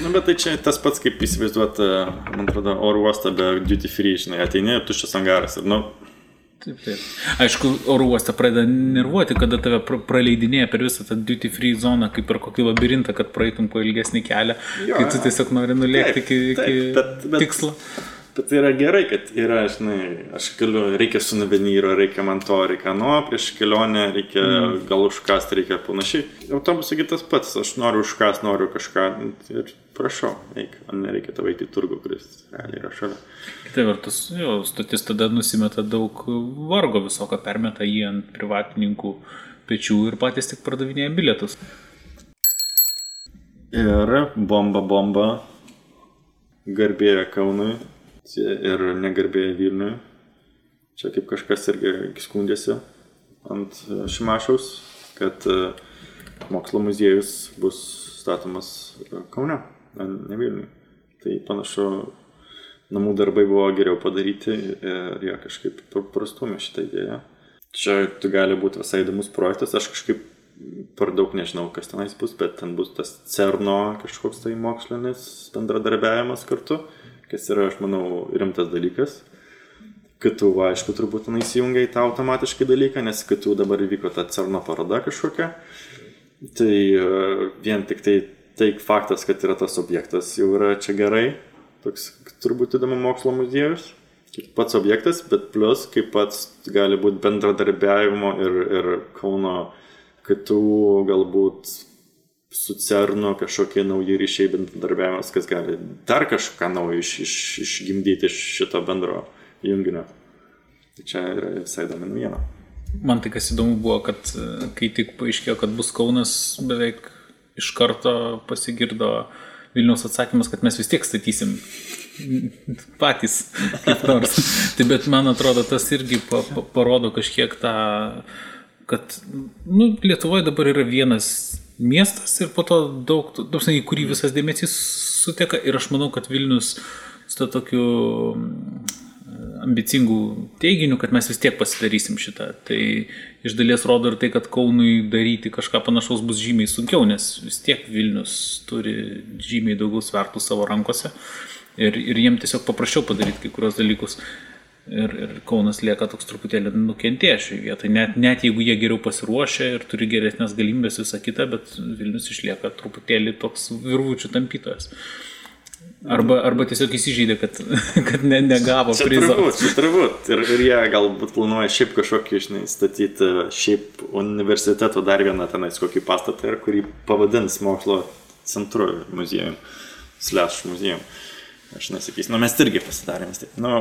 Na, bet tai čia tas pats, kaip įsivaizduoti, man atrodo, oro uostą be duty free, žinai, ateini, tuščias angaras ir, nu, Taip, taip. Aišku, oro uostą pradeda nervuoti, kada tave praleidinėja per visą tą duty free zoną, kaip per kokį labirintą, kad praeitum po ilgesnį kelią, jo, kai tu tiesiog nori nulėkti iki, iki bet, bet, tikslo. Bet tai yra gerai, kad yra, žinai, aš galiu, reikia sunavenyro, reikia man to, reikia nuo, prieš kelionę, reikia mm. gal užkast, reikia panašiai. Autobusai tas pats, aš noriu užkast, noriu kažką ir prašau, eik, man nereikia tavo eiti į turgų, kuris realiai yra šalia. Kita vertus, jo, stotis tada nusimeta daug vargo visokio, permeta jį ant privatininkų pečių ir patys tik pardavinėja bilietus. Ir bomba bomba garbėja Kaunui ir negarbėja Vilniui. Čia kaip kažkas irgi skundėsi. ant e, Šimašiaus, kad e, mokslo muziejus bus statomas e, Kaune, ne Vilniui. Tai panašu, namų darbai buvo geriau padaryti ir jie kažkaip pra- prastumė šitą idėją. Čia tai gali būti visai įdomus projektas, aš kažkaip per daug nežinau, kas tenais bus, bet ten bus tas CERNO kažkoks tai mokslinis bendradarbiavimas kartu, kas yra, aš manau, rimtas dalykas. KTU, aišku, turbūt ten įsijungia į tą automatiškai dalyką, nes KTU dabar įvyko ta CERNO paroda kažkokia. Tai e, vien tik tai, tai faktas, kad yra tas objektas, jau yra čia gerai. Toks turbūt įdomu mokslo muziejus. Kaip pats objektas, bet plus kaip pats gali būti bendradarbiavimo ir, ir Kauno kitų galbūt su CERNu kažkokie nauji ryšiai bendradarbiavimas, kas gali dar kažką naujo iš, iš, išgimdyti iš šito bendro junginio. Tai čia yra visai įdomi naujiena. Man tai kas įdomu buvo, kad e, kai tik paaiškėjo, kad bus Kaunas, beveik iš karto pasigirdo Vilniaus atsakymas, kad mes vis tiek statysim patys kaip nors. tai bet man atrodo, tas irgi pa, pa, parodo kažkiek tą, kad nu, Lietuvoje dabar yra vienas miestas ir po to daug, dažnai, į kurį visas dėmesys suteka ir aš manau, kad Vilnius su to tokiu ambicingų teiginių, kad mes vis tiek pasidarysim šitą. Tai iš dalies rodo ir tai, kad Kaunui daryti kažką panašaus bus žymiai sunkiau, nes vis tiek Vilnius turi žymiai daugiau svertų savo rankose ir, ir jiem tiesiog paprasčiau padaryti kai kurios dalykus. Ir, ir Kaunas lieka toks truputėlį nukentėjęs šioje vietoje, net, net jeigu jie geriau pasiruošę ir turi geresnės galimybės visą kitą, bet Vilnius išlieka truputėlį toks virvučių tampytojas. Arba, arba tiesiog įsižeidė, kad, kad ne, negavo Čia prizo. turbūt, čia turbūt. Ir, ir jie galbūt planuoja šiaip kažkokį, žinai, statyti šiaip universiteto dar vieną tenais kokį pastatą, kurį pavadins mokslo centru muziejum, slash muziejum. Aš nesakysiu, nu mes irgi pasidarėm vis tiek. Nu,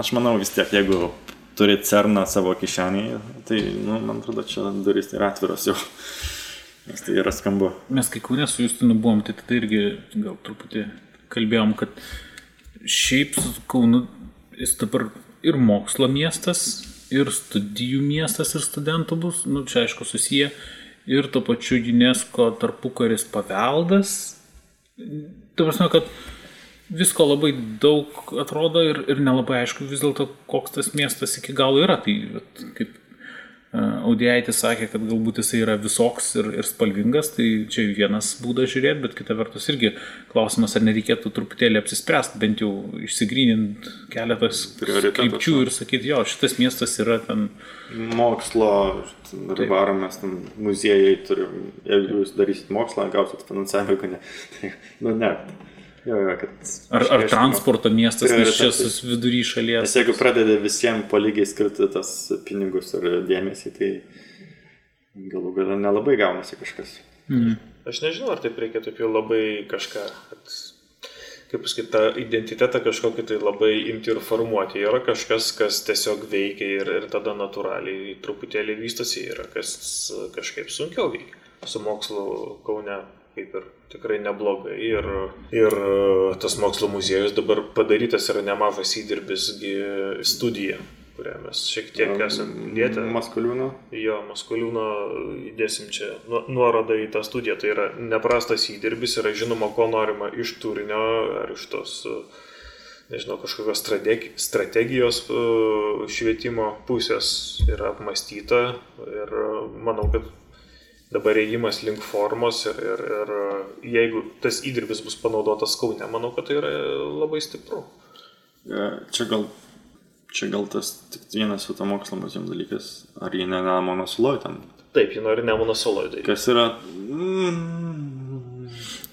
aš manau vis tiek, jeigu turi cerną savo kišenėje, tai, nu, man atrodo, čia durys yra atviros jau. Nes tai yra skambu. Mes kai kurie su Justinu buvom, tai tada irgi gal truputį kalbėjom, kad šiaip su Kaunu jis dabar ir mokslo miestas, ir studijų miestas, ir studentų bus, nu čia aišku susiję, ir to pačiu UNESCO tarpukaris paveldas. Tai prasme, kad visko labai daug atrodo ir, ir nelabai aišku vis dėlto, koks tas miestas iki galo yra. Tai vat, kaip Audiaitis sakė, kad galbūt jisai yra visoks ir, ir spalvingas, tai čia vienas būdas žiūrėti, bet kita vertus irgi klausimas, ar nereikėtų truputėlį apsispręsti, bent jau išsigrynint keletas krypčių ir sakyti, jo, šitas miestas yra ten Mokslo, varomas ten muziejai turi, jeigu jūs darysit mokslą, gausit finansavimą, ne. Tai, nu ne. Jo, jo, kad Ar, ar transporto miestas, nes čia sus vidury Nes šalies. jeigu pradedi visiems palygiai skirti tas pinigus ir dėmesį, tai galų gale nelabai gaunasi kažkas. Aš nežinau, ar taip reikia taip jau labai kažką, kad, kaip pasakyti, tą identitetą kažkokį tai labai imti ir formuoti. Yra kažkas, kas tiesiog veikia ir, ir tada natūraliai truputėlį vystosi, yra kas kažkaip sunkiau veikia. Su mokslu Kaune kaip ir tikrai neblogai. Ir, ir tas mokslo muziejus dabar padarytas yra nemažas įdirbis gi studija, kurią mes šiek tiek esame lietę. Maskuliūno. Jo, Maskuliūno įdėsim čia nu- nuorodą į tą studiją. Tai yra neprastas įdirbis, yra žinoma, ko norima iš turinio ar iš tos, uh, nežinau, kažkokios strategi- strategijos uh, švietimo pusės yra apmastyta ir manau, kad dabar ėjimas link formos ir, ir, ir uh, jeigu tas įdirbis bus panaudotas kaune, manau, kad tai yra labai stipru. E, Čia gal, čia gal tas tik vienas su to mokslo muziejum dalykas, ar jie ne Nemono ten. Taip, ji nori saloje daryti. Kas yra... Mm,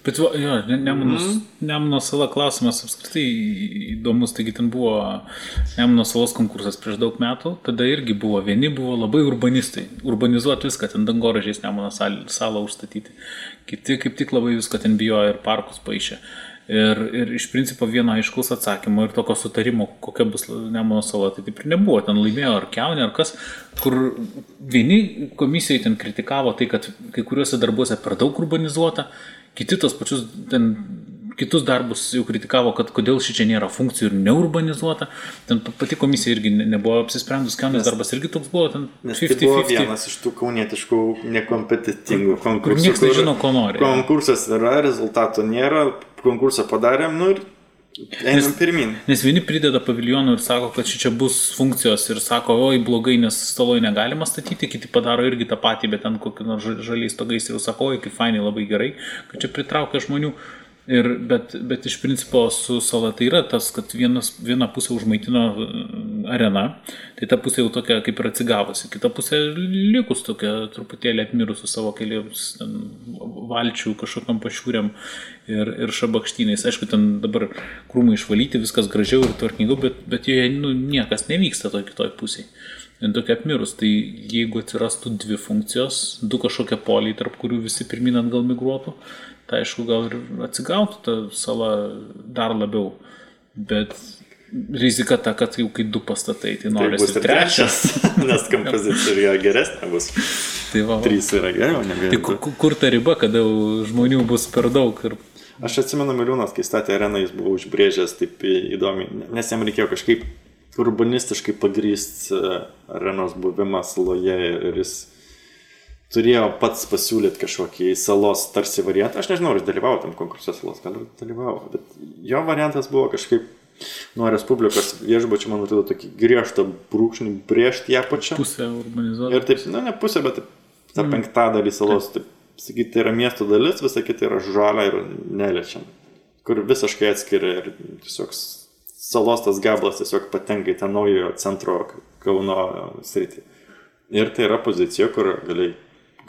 Bet jo, ne- Nemunos, mm. Nemuno sala klausimas apskritai įdomus, taigi ten buvo Nemuno salos konkursas prieš daug metų, tada irgi buvo, vieni buvo labai urbanistai, urbanizuoti viską, ten dangoražiais Nemuno sal- salą užstatyti, kiti kaip tik labai viską ten bijojo ir parkus paaišė. Ir, ir iš principo vieno aiškaus atsakymo ir tokio sutarimo, kokia bus Nemuno sala, tai taip ir nebuvo. Ten laimėjo ar keunė, ar kas, kur vieni komisijai ten kritikavo tai, kad kai kuriuose darbuose per daug urbanizuota, kiti tos pačius ten kitus darbus jau kritikavo, kad kodėl ši čia nėra funkcijų ir neurbanizuota. Ten pati komisija irgi ne, nebuvo apsisprendus, Kenės darbas irgi toks buvo, ten 50-50. Tai buvo vienas iš tų kaunietiškų nekompetitingų konkursų. Kur niekas nežino, ko nori. Konkursas yra, rezultato nėra, konkursą padarėm, nu ir Einam pirmin. Nes vieni prideda paviljonų ir sako, kad čia bus funkcijos ir sako, oi blogai, nes staloje negalima statyti, kiti padaro irgi tą patį, bet ten kokį nors žaliais stogais ir sako, oi kaip fainai labai gerai, kad čia pritraukia žmonių. Ir, bet, bet iš principo su sala tai yra tas, kad vienas, viena pusė užmaitino mm, arena, tai ta pusė jau tokia kaip ir atsigavusi, kita pusė likus tokia truputėlį apmirusi savo keliams valčių kažkokiam pašiūriam ir, ir šabakštynais. Aišku, ten dabar krūmai išvalyti, viskas gražiau ir tvarkingiau, bet, bet joje nu, niekas nevyksta toj kitoj pusėje. Tokia apmirus, tai jeigu atsirastų dvi funkcijos, du kažkokie poliai, tarp kurių visi pirmin atgal migruotų, tai aišku, gal ir atsigautų ta sala dar labiau. Bet rizika ta, kad jau kai du pastatai, tai nori tai bus ir trečias, nes kompozicija geresnė bus. Tai va, va. Trys yra geriau, negu. Tai kur, kur ta riba, kada žmonių bus per daug ir Aš atsimenu Miliūnas, kai statė areną, jis buvo užbrėžęs taip įdomiai, nes jam reikėjo kažkaip urbanistiškai pagrįsti e, arenos buvimą saloje ir jis turėjo pats pasiūlyti kažkokį salos tarsi variantą. Aš nežinau, ar jis dalyvavo tam konkurse salos, gal ir dalyvavo, bet jo variantas buvo kažkaip nuo Respublikos viešbučio, man atrodo, tokį griežtą brūkšnį brėžti ją pačią. Pusę urbanizuoti. Ir taip, na, ne pusę, bet tą mm. penktadalį salos, taip, sakyti, tai yra miesto dalis, visa kita yra žalia ir neliečiam, kur visiškai atskiria ir tiesiog salos tas gabalas tiesiog patenka į tą naujojo centro Kauno sritį. Ir tai yra pozicija, kur gali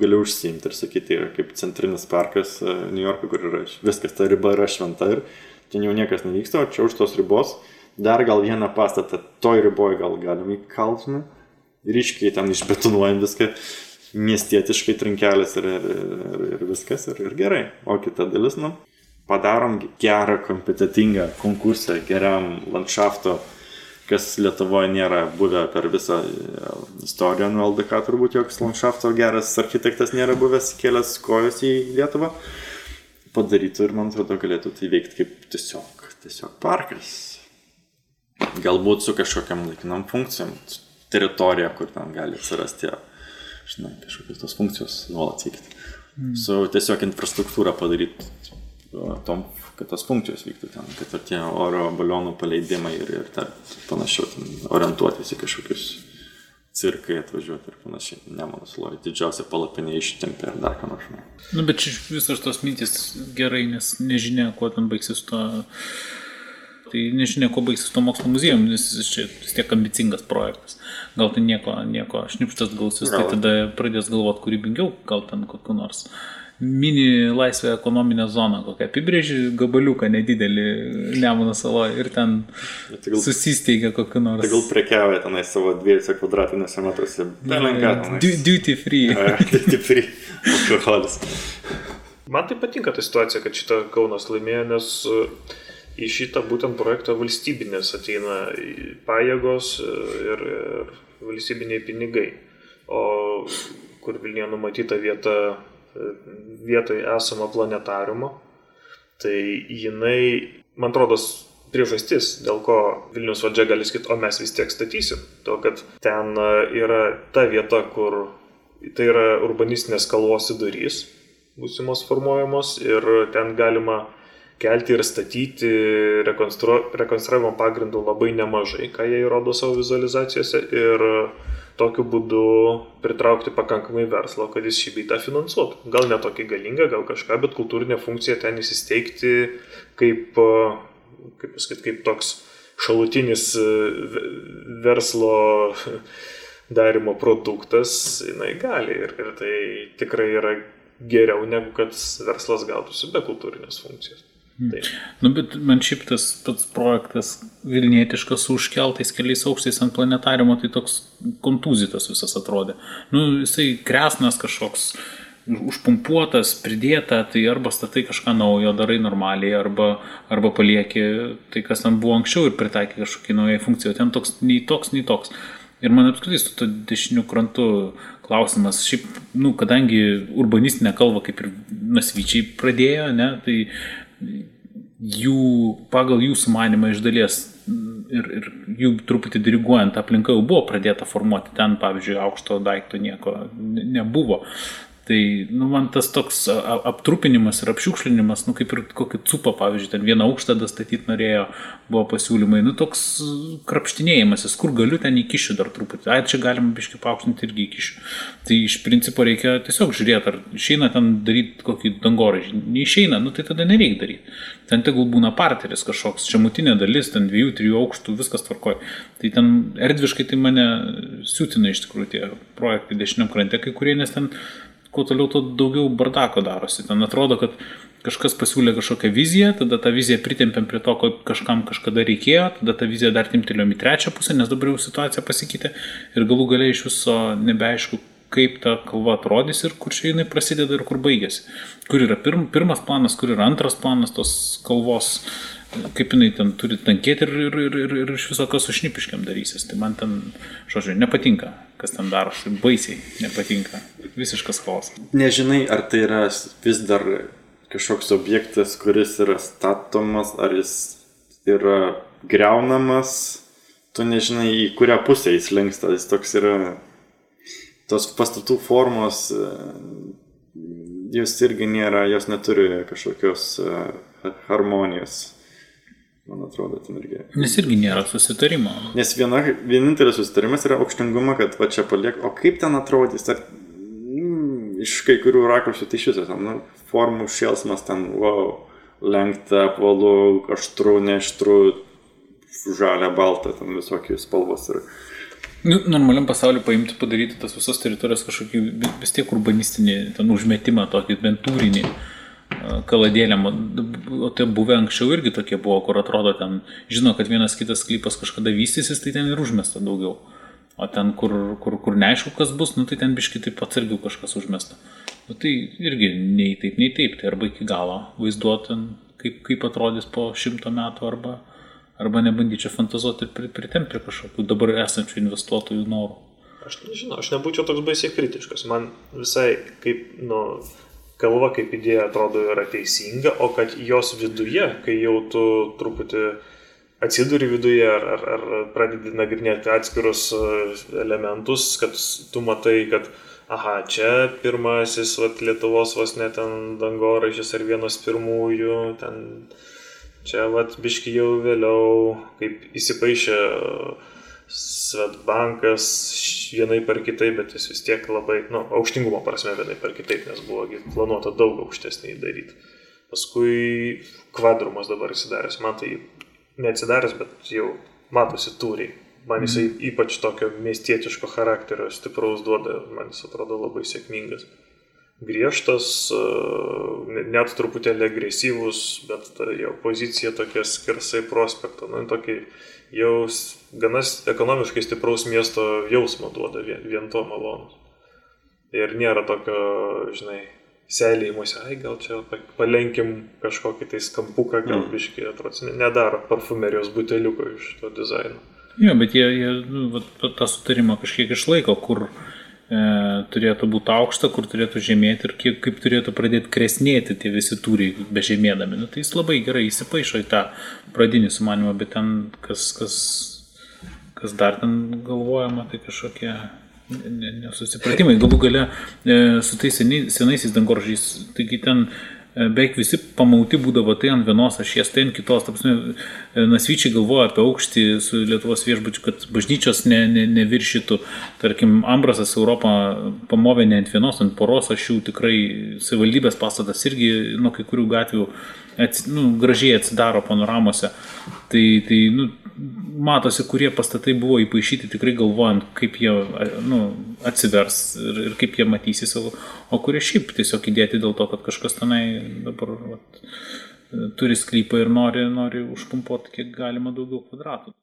gali užsiimti ir sakyti, tai yra kaip centrinis parkas e, New York'e, kur yra viskas, ta riba yra šventa ir ten jau niekas nevyksta, o čia už tos ribos dar gal vieną pastatą toj riboje gal galim įkaltume, ryškiai ten išbetonuojam viską, miestietiškai trinkelės ir, ir, ir, ir viskas ir, ir gerai. O kita dalis, nu, padarom gerą, kompetitingą konkursą, geriam landšafto kas Lietuvoje nėra buvę per visą e, istoriją nuo LDK, turbūt joks landšafto geras architektas nėra buvęs kelias kojas į Lietuvą, padarytų ir man atrodo galėtų tai veikti kaip tiesiog, tiesiog parkas. Galbūt su kažkokiam laikinam funkcijom, teritorija, kur ten gali atsirasti, žinai, kažkokios tos funkcijos nuolat veikti. Mm. Su tiesiog infrastruktūra padaryti tom kad tos funkcijos vyktų ten, kad ir tie oro balionų paleidimai ir, ir tar, panašiau, orientuotis į kažkokius cirkai atvažiuoti ir panašiai. Nemanau, suloji didžiausia palapinė ištempė ir dar ką nors. Nu, bet visos tos mintis gerai, nes nežinia, kuo ten baigsis to. Tai nežinia, kuo baigsis to mokslo muziejum, nes jis čia vis tiek ambicingas projektas. Gal tai nieko, nieko šnipštas gausis, tai tada pradės galvoti kūrybingiau, gal ten kokiu nors mini laisvę ekonominę zoną, kokią apibrėži gabaliuką nedidelį Nemuno saloje ir ten tai susisteigia kokiu nors. Tai gal prekiauja tenai savo dviejose kvadratiniuose metruose. Belenka. Duty free. duty free. Alkoholis. Man tai patinka ta situacija, kad šitą Kaunas laimėjo, nes e, į šitą būtent projektą valstybinės ateina pajėgos e, ir, ir valstybiniai pinigai. O kur Vilniuje numatyta vieta vietoje esamo planetariumo. Tai jinai, man atrodo, priežastis, dėl ko Vilnius valdžia gali sakyti, o mes vis tiek statysim. To, kad ten e, yra ta vieta, kur tai yra urbanistinės kalvos įdurys, būsimos formuojamos ir ten galima kelti ir statyti rekonstru, rekonstravimo pagrindų labai nemažai, ką jie įrodo savo vizualizacijose. Ir tokiu būdu pritraukti pakankamai verslo, kad jis šį beitą finansuotų. Gal ne tokį galingą, gal kažką, bet kultūrinė funkcija ten įsisteigti kaip, kaip, pasakyt, kaip toks šalutinis verslo darimo produktas, jinai gali ir, ir tai tikrai yra geriau negu kad verslas gautųsi be kultūrinės funkcijos. Mm. Taip. Nu, bet man šiaip tas pats projektas Vilnietiškas su užkeltais keliais aukštais ant planetariumo, tai toks kontūzytas visas atrodė. Nu, jisai kresnas kažkoks užpumpuotas, pridėta, tai arba statai kažką naujo, darai normaliai, arba, arba palieki tai, kas ten buvo anksčiau ir pritaikai kažkokį naują funkciją. Ten toks nei toks, nei toks. Ir man apskritai su to dešiniu krantu klausimas, šiaip, nu, kadangi urbanistinę kalbą kaip ir nasvyčiai pradėjo, ne, tai jų, pagal jų sumanimą iš dalies ir, ir jų truputį diriguojant aplinka jau buvo pradėta formuoti. Ten, pavyzdžiui, aukšto daikto nieko nebuvo. Tai, nu, man tas toks aptrupinimas ir apšiukšlinimas, nu, kaip ir kokį cupą, pavyzdžiui, ten vieną aukštą statyti norėjo, buvo pasiūlymai, nu, toks krapštinėjimasis, kur galiu ten įkišiu dar truputį, ai, čia galima biškai paukštinti irgi įkišiu. Tai iš principo reikia tiesiog žiūrėti, ar išeina ten daryti kokį dangoraižį. Neišeina, nu, tai tada nereikia daryti. Ten tegul būna parteris kažkoks, čia mutinė dalis, ten dviejų, trijų aukštų, viskas tvarkoja. Tai ten erdviškai tai mane siūtina iš tikrųjų tie projektai dešiniam krante, kai kurie, nes ten kuo toliau, tuo daugiau bardako darosi. Ten atrodo, kad kažkas pasiūlė kažkokią viziją, tada tą viziją pritempėm prie to, kad kažkam kažkada reikėjo, tada tą viziją dar timtelėjom į trečią pusę, nes dabar jau situacija pasikeitė ir galų galiai iš viso nebeaišku, kaip ta kalba atrodys ir kur čia jinai prasideda ir kur baigėsi. Kur yra pirm, pirmas planas, kur yra antras planas tos kalbos kaip jinai ten turi tankėti ir, ir, ir, ir, ir iš viso kas su šnipiškiam darysis. Tai man ten, žodžiu, nepatinka, kas ten darosi, baisiai nepatinka, visiškas chaosas. Nežinai, ar tai yra vis dar kažkoks objektas, kuris yra statomas, ar jis yra greunamas, tu nežinai, į kurią pusę jis linksta, jis toks yra, tos pastatų formos, jos irgi nėra, jos neturi kažkokios harmonijos man atrodo, ten irgi. Nes irgi nėra susitarimo. Nes viena, vienintelis susitarimas yra aukštingumo, kad va čia paliek, o kaip ten atrodys, ar mm, iš kai kurių rakursų tai šis, nu, formų šėlsmas ten, wow, lenkta, apvalu, aštru, neaštru, žalia, balta, ten visokios spalvos. Ir... Nu, normaliam pasauliu paimti, padaryti tas visas teritorijas kažkokį vis tiek urbanistinį, ten užmetimą tokį bent turinį kaladėlėm, o tai buvę anksčiau irgi tokie buvo, kur atrodo ten, žino, kad vienas kitas sklypas kažkada vystysis, tai ten ir užmesta daugiau. O ten, kur, kur, kur neaišku, kas bus, nu tai ten biški taip atsargiau kažkas užmesta. Nu tai irgi nei taip, nei taip, tai arba iki galo vaizduoti, kaip, kaip atrodys po šimto metų, arba, arba nebandyčiau fantazuoti ir pritempti prie kažkokių dabar esančių investuotojų norų. Aš nežinau, aš nebūčiau toks baisiai kritiškas. Man visai kaip, nu, kalba kaip idėja atrodo yra teisinga, o kad jos viduje, kai jau tu truputį atsiduri viduje ar, ar, ar pradedi nagrinėti atskirus e, elementus, kad tu matai, kad aha, čia pirmasis vat, Lietuvos vos net ten dangoraižis ar vienas pirmųjų, ten čia vat biški jau vėliau, kaip įsipaišė Svetbankas vienai par kitaip, bet jis vis tiek labai, na, nu, aukštingumo prasme vienai par kitaip, nes buvo planuota daug aukštesnį daryti. Paskui kvadrumas dabar įsidaręs, man tai neatsidaręs, bet jau matosi tūriai. Man jisai mm. ypač tokio miestietiško charakterio stipraus duoda, man jis atrodo labai sėkmingas. Griežtas, net truputėlį agresyvus, bet ta jo pozicija tokia skersai prospekto, nu, tokia jau gana ekonomiškai stipraus miesto jausmo duoda vien, vien to malonus. Ir nėra tokio, žinai, seilėjimuose, ai gal čia palenkim kažkokį tai skampuką, gal mm. biškai atrodo, nedaro parfumerijos buteliuko iš to dizaino. Jo, bet jie, jie nu, va, tą sutarimą kažkiek išlaiko, kur uh, E, turėtų būti aukšta, kur turėtų žemėti ir kiek, kaip turėtų pradėti kresnėti tie visi tūriai bežemėdami. Nu, tai jis labai gerai įsipaišo į tą pradinį sumanimą, bet ten kas, kas, kas dar ten galvojama, tai kažkokie nesusipratimai. Galų gale e, su tais senaisiais dangoržiais, taigi ten E, beveik visi pamauti būdavo tai ant vienos ašies, tai ant kitos. Tapsime, nasvyčiai galvoja apie aukštį su Lietuvos viešbučiu, kad bažnyčios ne, ne, neviršytų. Tarkim, Ambrasas Europą pamovė ne ant vienos, ant poros ašių. Tikrai savivaldybės pastatas irgi nuo kai kurių gatvių ats, nu, gražiai atsidaro panoramose. Tai, tai nu, matosi, kurie pastatai buvo įpašyti tikrai galvojant, kaip jie nu, atsivers ir, ir kaip jie matysis, o kurie šiaip tiesiog įdėti dėl to, kad kažkas tenai dabar vat, turi sklypą ir nori, nori užpumpuoti kiek galima daugiau kvadratų.